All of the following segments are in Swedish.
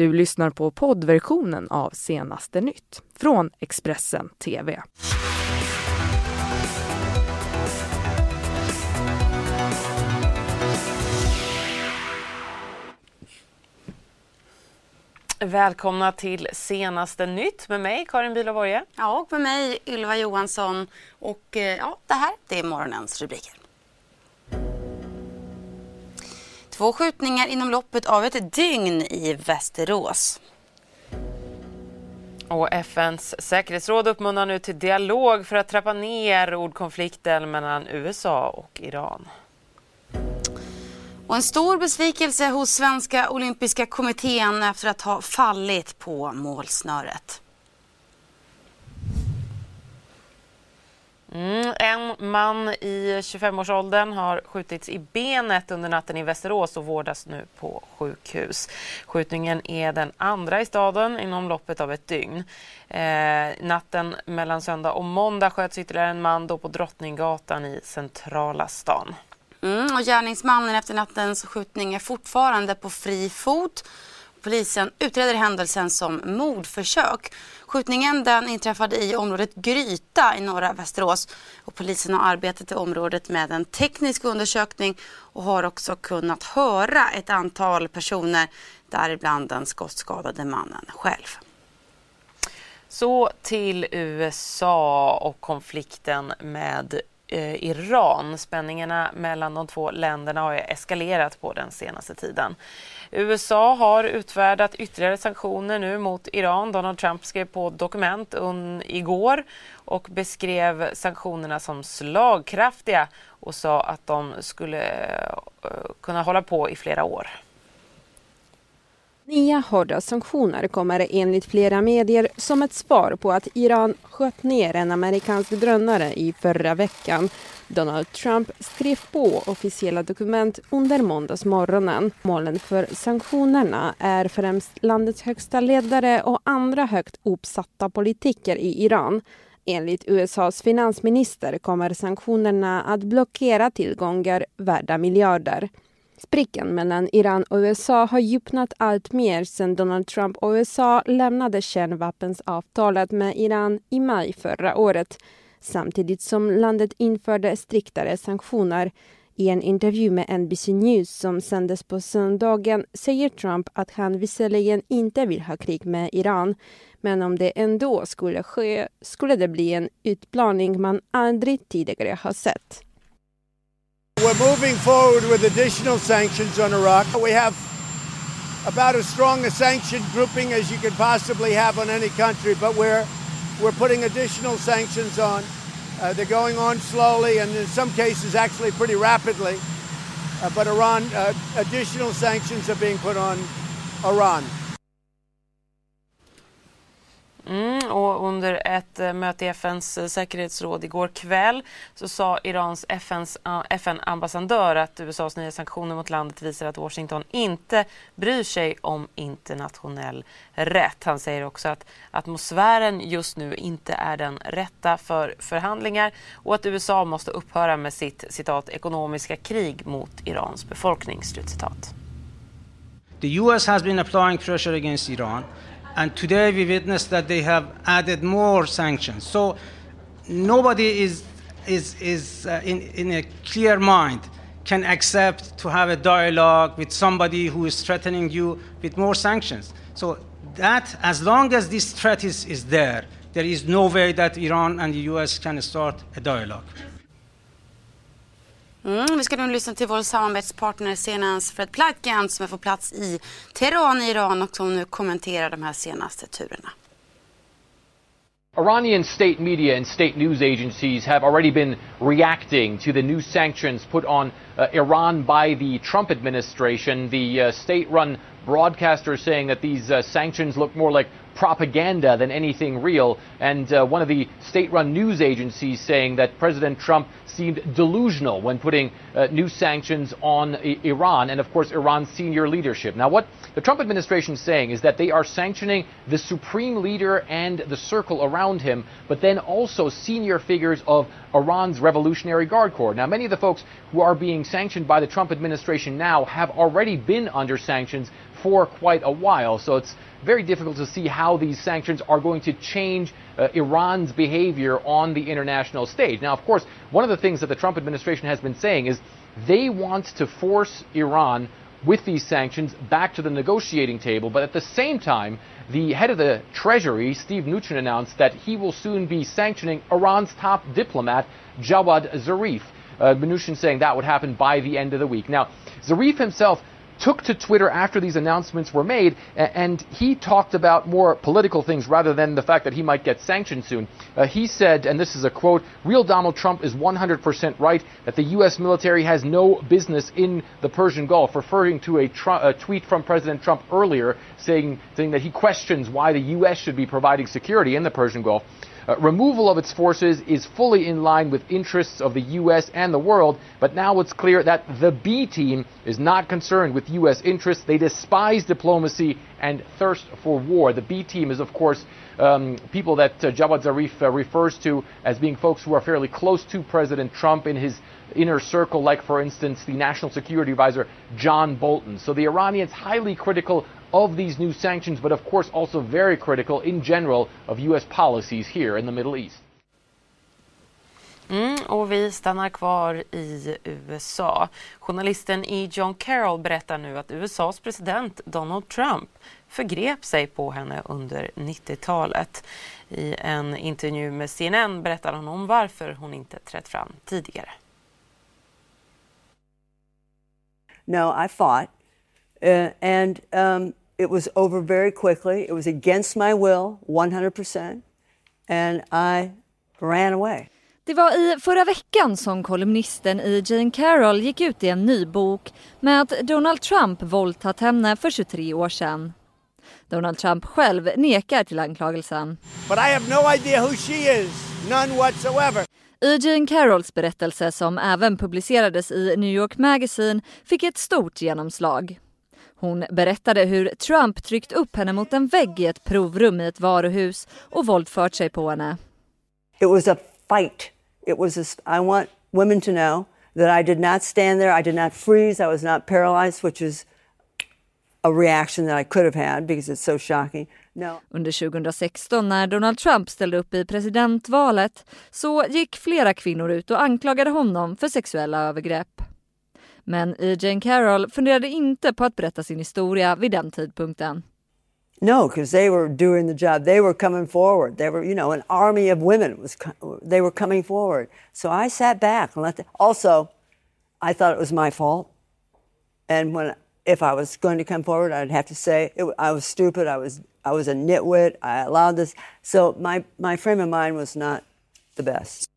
Du lyssnar på poddversionen av Senaste nytt från Expressen TV. Välkomna till senaste nytt med mig Karin Bülow Ja, och med mig Ylva Johansson. Och eh, ja, det här det är morgonens rubriker. Två skjutningar inom loppet av ett dygn i Västerås. Och FNs säkerhetsråd uppmuntrar nu till dialog för att trappa ner ordkonflikten mellan USA och Iran. Och en stor besvikelse hos Svenska olympiska kommittén efter att ha fallit på målsnöret. Mm, man i 25-årsåldern har skjutits i benet under natten i Västerås och vårdas nu på sjukhus. Skjutningen är den andra i staden inom loppet av ett dygn. Eh, natten mellan söndag och måndag sköts ytterligare en man då på Drottninggatan i centrala stan. Mm, och gärningsmannen efter nattens skjutning är fortfarande på fri fot. Polisen utreder händelsen som mordförsök. Skjutningen den inträffade i området Gryta i norra Västerås. Och polisen har arbetat i området med en teknisk undersökning och har också kunnat höra ett antal personer, däribland den skottskadade mannen själv. Så till USA och konflikten med eh, Iran. Spänningarna mellan de två länderna har eskalerat på den senaste tiden. USA har utfärdat ytterligare sanktioner nu mot Iran. Donald Trump skrev på dokument igår och beskrev sanktionerna som slagkraftiga och sa att de skulle eh, kunna hålla på i flera år. Nya hårda sanktioner kommer enligt flera medier som ett svar på att Iran sköt ner en amerikansk drönare i förra veckan. Donald Trump skrev på officiella dokument under måndagsmorgonen. Målen för sanktionerna är främst landets högsta ledare och andra högt uppsatta politiker i Iran. Enligt USAs finansminister kommer sanktionerna att blockera tillgångar värda miljarder. Sprickan mellan Iran och USA har djupnat allt mer sedan Donald Trump och USA lämnade kärnvapensavtalet med Iran i maj förra året samtidigt som landet införde striktare sanktioner. I en intervju med NBC News som sändes på söndagen säger Trump att han visserligen inte vill ha krig med Iran men om det ändå skulle ske skulle det bli en utplaning man aldrig tidigare har sett. We're moving forward with additional sanctions on Iraq. We have about as strong a sanction grouping as you could possibly have on any country, but we're we're putting additional sanctions on. Uh, they're going on slowly and in some cases actually pretty rapidly. Uh, but Iran, uh, additional sanctions are being put on Iran. Mm, och under ett eh, möte i FNs eh, säkerhetsråd igår kväll så sa Irans FN-ambassadör eh, att USAs nya sanktioner mot landet visar att Washington inte bryr sig om internationell rätt. Han säger också att atmosfären just nu inte är den rätta för förhandlingar och att USA måste upphöra med sitt citat, ekonomiska krig mot Irans befolkning. Slutcitat. The US has been applying pressure against Iran. And today we witness that they have added more sanctions. So nobody is, is, is uh, in, in a clear mind can accept to have a dialogue with somebody who is threatening you with more sanctions. So that, as long as this threat is, is there, there is no way that Iran and the US can start a dialogue. Mm, vi ska nu lyssna till vår samarbetspartner senast Fred Platkan som är på plats i Teheran i Iran och som nu kommenterar de här senaste turerna. Iranian state media and state news agencies have already been reacting to the new sanctions put on uh, Iran by the Trump administration. The uh, state run broadcaster saying that these uh, sanctions look more like propaganda than anything real. And uh, one of the state run news agencies saying that President Trump seemed delusional when putting uh, new sanctions on I- Iran and, of course, Iran's senior leadership. Now, what the Trump administration is saying is that they are sanctioning the supreme leader and the circle around him, but then also senior figures of Iran's Revolutionary Guard Corps. Now, many of the folks who are being sanctioned by the Trump administration now have already been under sanctions for quite a while. So it's very difficult to see how these sanctions are going to change uh, Iran's behavior on the international stage. Now, of course, one of the things that the Trump administration has been saying is they want to force Iran with these sanctions back to the negotiating table. But at the same time, the head of the Treasury, Steve Mnuchin, announced that he will soon be sanctioning Iran's top diplomat, Jawad Zarif. Uh, Mnuchin saying that would happen by the end of the week. Now, Zarif himself took to Twitter after these announcements were made, and he talked about more political things rather than the fact that he might get sanctioned soon. Uh, he said, and this is a quote, real Donald Trump is 100% right that the U.S. military has no business in the Persian Gulf, referring to a, a tweet from President Trump earlier saying, saying that he questions why the U.S. should be providing security in the Persian Gulf. Uh, removal of its forces is fully in line with interests of the U.S. and the world, but now it's clear that the B team is not concerned with U.S. interests. They despise diplomacy and thirst for war. The B team is, of course, um, people that uh, Jawad Zarif uh, refers to as being folks who are fairly close to President Trump in his inner circle, like, for instance, the National Security Advisor John Bolton. So the Iranians highly critical of these new sanctions, but of course also very critical in general of U.S. policies here in the Middle East. Mm, och vi stannar kvar i USA. Journalisten E. John Carroll berättar nu att USAs president Donald Trump förgrep sig på henne under 90-talet. I en intervju med CNN berättar hon om varför hon inte trätt fram tidigare. No, I fought. Uh, and um, it was over very quickly. It was against my will, 100%. And I ran away. Det var i förra veckan som kolumnisten i Jane Carroll gick ut i en ny bok med att Donald Trump våldtagit henne för 23 år sedan. Donald Trump själv nekar till anklagelsen. But I have no idea who she is, none whatsoever. I Jane Carrolls berättelse som även publicerades i New York Magazine fick ett stort genomslag. Hon berättade hur Trump tryckt upp henne mot en vägg i ett provrum i ett varuhus och våldfört sig på henne. It was a fight. It was a, I want women to know that I did not stand there, I did not freeze, I was not paralyzed, which is a reaction that I could have had because it's so shocking. No. Under 2016 när Donald Trump ställde upp i presidentvalet så gick flera kvinnor ut och anklagade honom för sexuella övergrepp. Men E. Jane Carroll funderade inte på att berätta sin historia vid den tidpunkten. No, because they were doing the job. They were coming forward. They were, you know, an army of women was. They were coming forward. So I sat back and let. The, also, I thought it was my fault. And when, if I was going to come forward, I'd have to say it, I was stupid. I was, I was a nitwit. I allowed this. So my my frame of mind was not the best.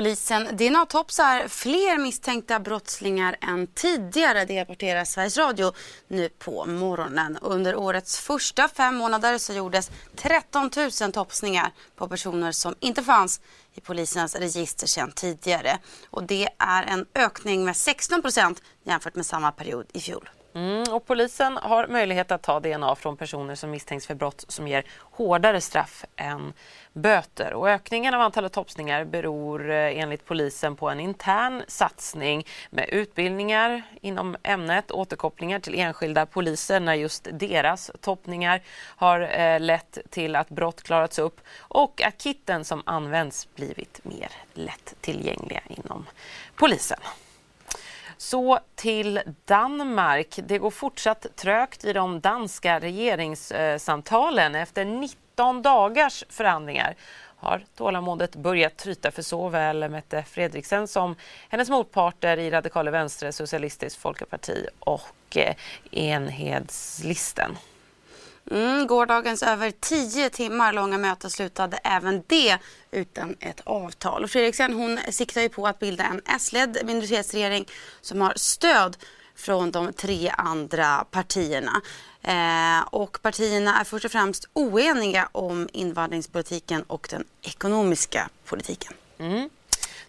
Polisen DNA-topsar fler misstänkta brottslingar än tidigare, det rapporterar Sveriges Radio nu på morgonen. Under årets första fem månader så gjordes 13 000 topsningar på personer som inte fanns i polisens register sedan tidigare. Och det är en ökning med 16 procent jämfört med samma period i fjol. Mm, och polisen har möjlighet att ta DNA från personer som misstänks för brott som ger hårdare straff än böter. Och ökningen av antalet topsningar beror eh, enligt polisen på en intern satsning med utbildningar inom ämnet, återkopplingar till enskilda poliser när just deras toppningar har eh, lett till att brott klarats upp och att kitten som används blivit mer lättillgängliga inom polisen. Så till Danmark. Det går fortsatt trögt i de danska regeringssamtalen. Efter 19 dagars förhandlingar har tålamodet börjat tryta för såväl Mette Fredriksen som hennes motparter i Radikale Venstre, Socialistisk Folkeparti och eh, Enhedslisten. Mm, gårdagens över tio timmar långa möte slutade även det utan ett avtal. Och Fredriksen hon siktar ju på att bilda en S-ledd minoritetsregering som har stöd från de tre andra partierna. Eh, och partierna är först och främst oeniga om invandringspolitiken och den ekonomiska politiken. Mm.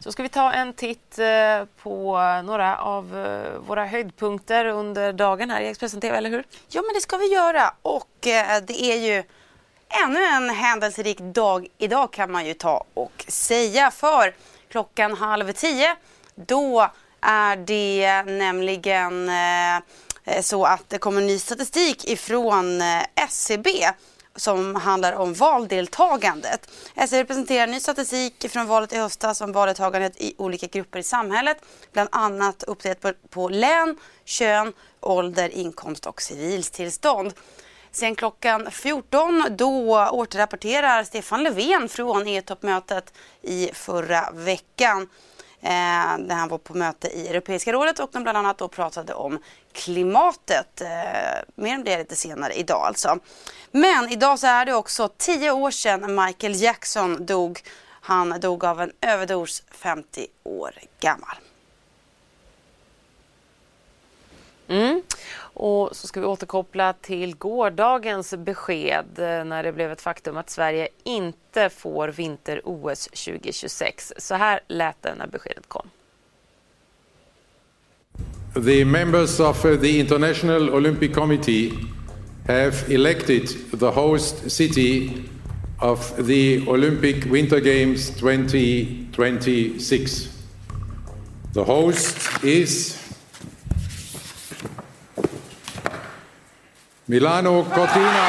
Så ska vi ta en titt eh, på några av eh, våra höjdpunkter under dagen här i Expressen TV, eller hur? Ja, men det ska vi göra. Och eh, det är ju ännu en händelserik dag idag kan man ju ta och säga. För klockan halv tio. Då är det nämligen så att det kommer ny statistik ifrån SCB som handlar om valdeltagandet. SCB presenterar ny statistik från valet i höstas om valdeltagandet i olika grupper i samhället. Bland annat uppdelat på, på län, kön, ålder, inkomst och civilstillstånd. Sen klockan 14 då återrapporterar Stefan Löfven från EU-toppmötet i förra veckan. Eh, där han var på möte i Europeiska rådet och de bland annat då pratade om klimatet. Eh, mer om det lite senare idag alltså. Men idag så är det också tio år sedan Michael Jackson dog. Han dog av en överdos 50 år gammal. Mm. Och så ska vi återkoppla till gårdagens besked eh, när det blev ett faktum att Sverige inte får vinter-OS 2026. Så här lät det när beskedet kom. The members of the International Olympic Committee have elected the host city of the Olympic Winter Games 2026. The host is Milano Cortina.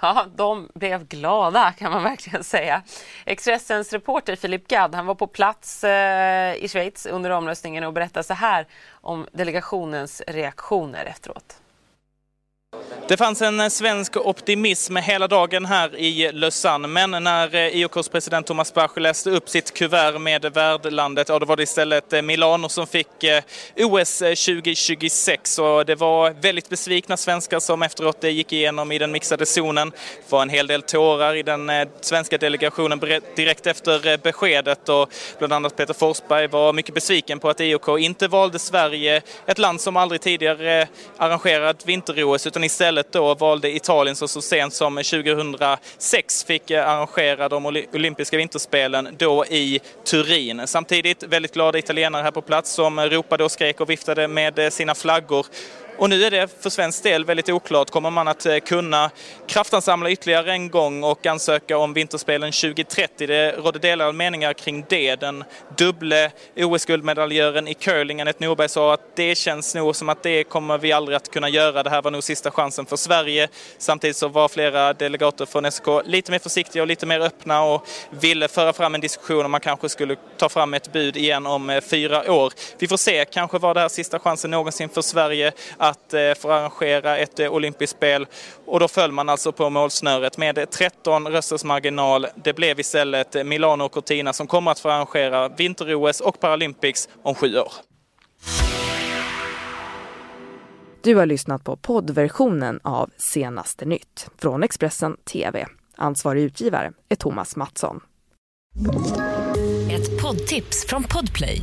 Ja, de blev glada kan man verkligen säga. Expressens reporter Filip Gadd han var på plats eh, i Schweiz under omröstningen och berättade så här om delegationens reaktioner efteråt. Det fanns en eh, svensk optimism hela dagen här i Lausanne, men när eh, IOKs president Thomas Bach läste upp sitt kuvert med värdlandet, ja då var det istället eh, Milano som fick OS 2026 och det var väldigt besvikna svenskar som efteråt gick igenom i den mixade zonen. Det var en hel del tårar i den svenska delegationen direkt efter beskedet. Och bland annat Peter Forsberg var mycket besviken på att IOK inte valde Sverige, ett land som aldrig tidigare arrangerat vinter-OS utan istället istället då valde Italien som så sent som 2006 fick eh, arrangera de olympiska vinterspelen då i Turin. Samtidigt väldigt glada italienare här på plats som ropade och skrek och viftade med eh, sina flaggor och nu är det för svensk del väldigt oklart. Kommer man att eh, kunna kraftansamla ytterligare en gång och ansöka om vinterspelen 2030? Det rådde delade meningar kring det. Den dubble OS-guldmedaljören i curling, Anette Norberg, sa att det känns nog som att det kommer vi aldrig att kunna göra. Det här var nog sista chansen för Sverige. Samtidigt så var flera delegater från SK lite mer försiktiga och lite mer öppna och ville föra fram en diskussion om man kanske skulle ta fram ett bud igen om eh, fyra år. Vi får se, kanske var det här sista chansen någonsin för Sverige att eh, få arrangera ett eh, olympiskt spel. Och då föll man alltså på målsnöret med 13 rösters marginal. Det blev istället Milano och Cortina som kommer att få arrangera vinter-OS och Paralympics om sju år. Du har lyssnat på poddversionen av Senaste nytt från Expressen TV. Ansvarig utgivare är Thomas Mattsson. Ett poddtips från Podplay.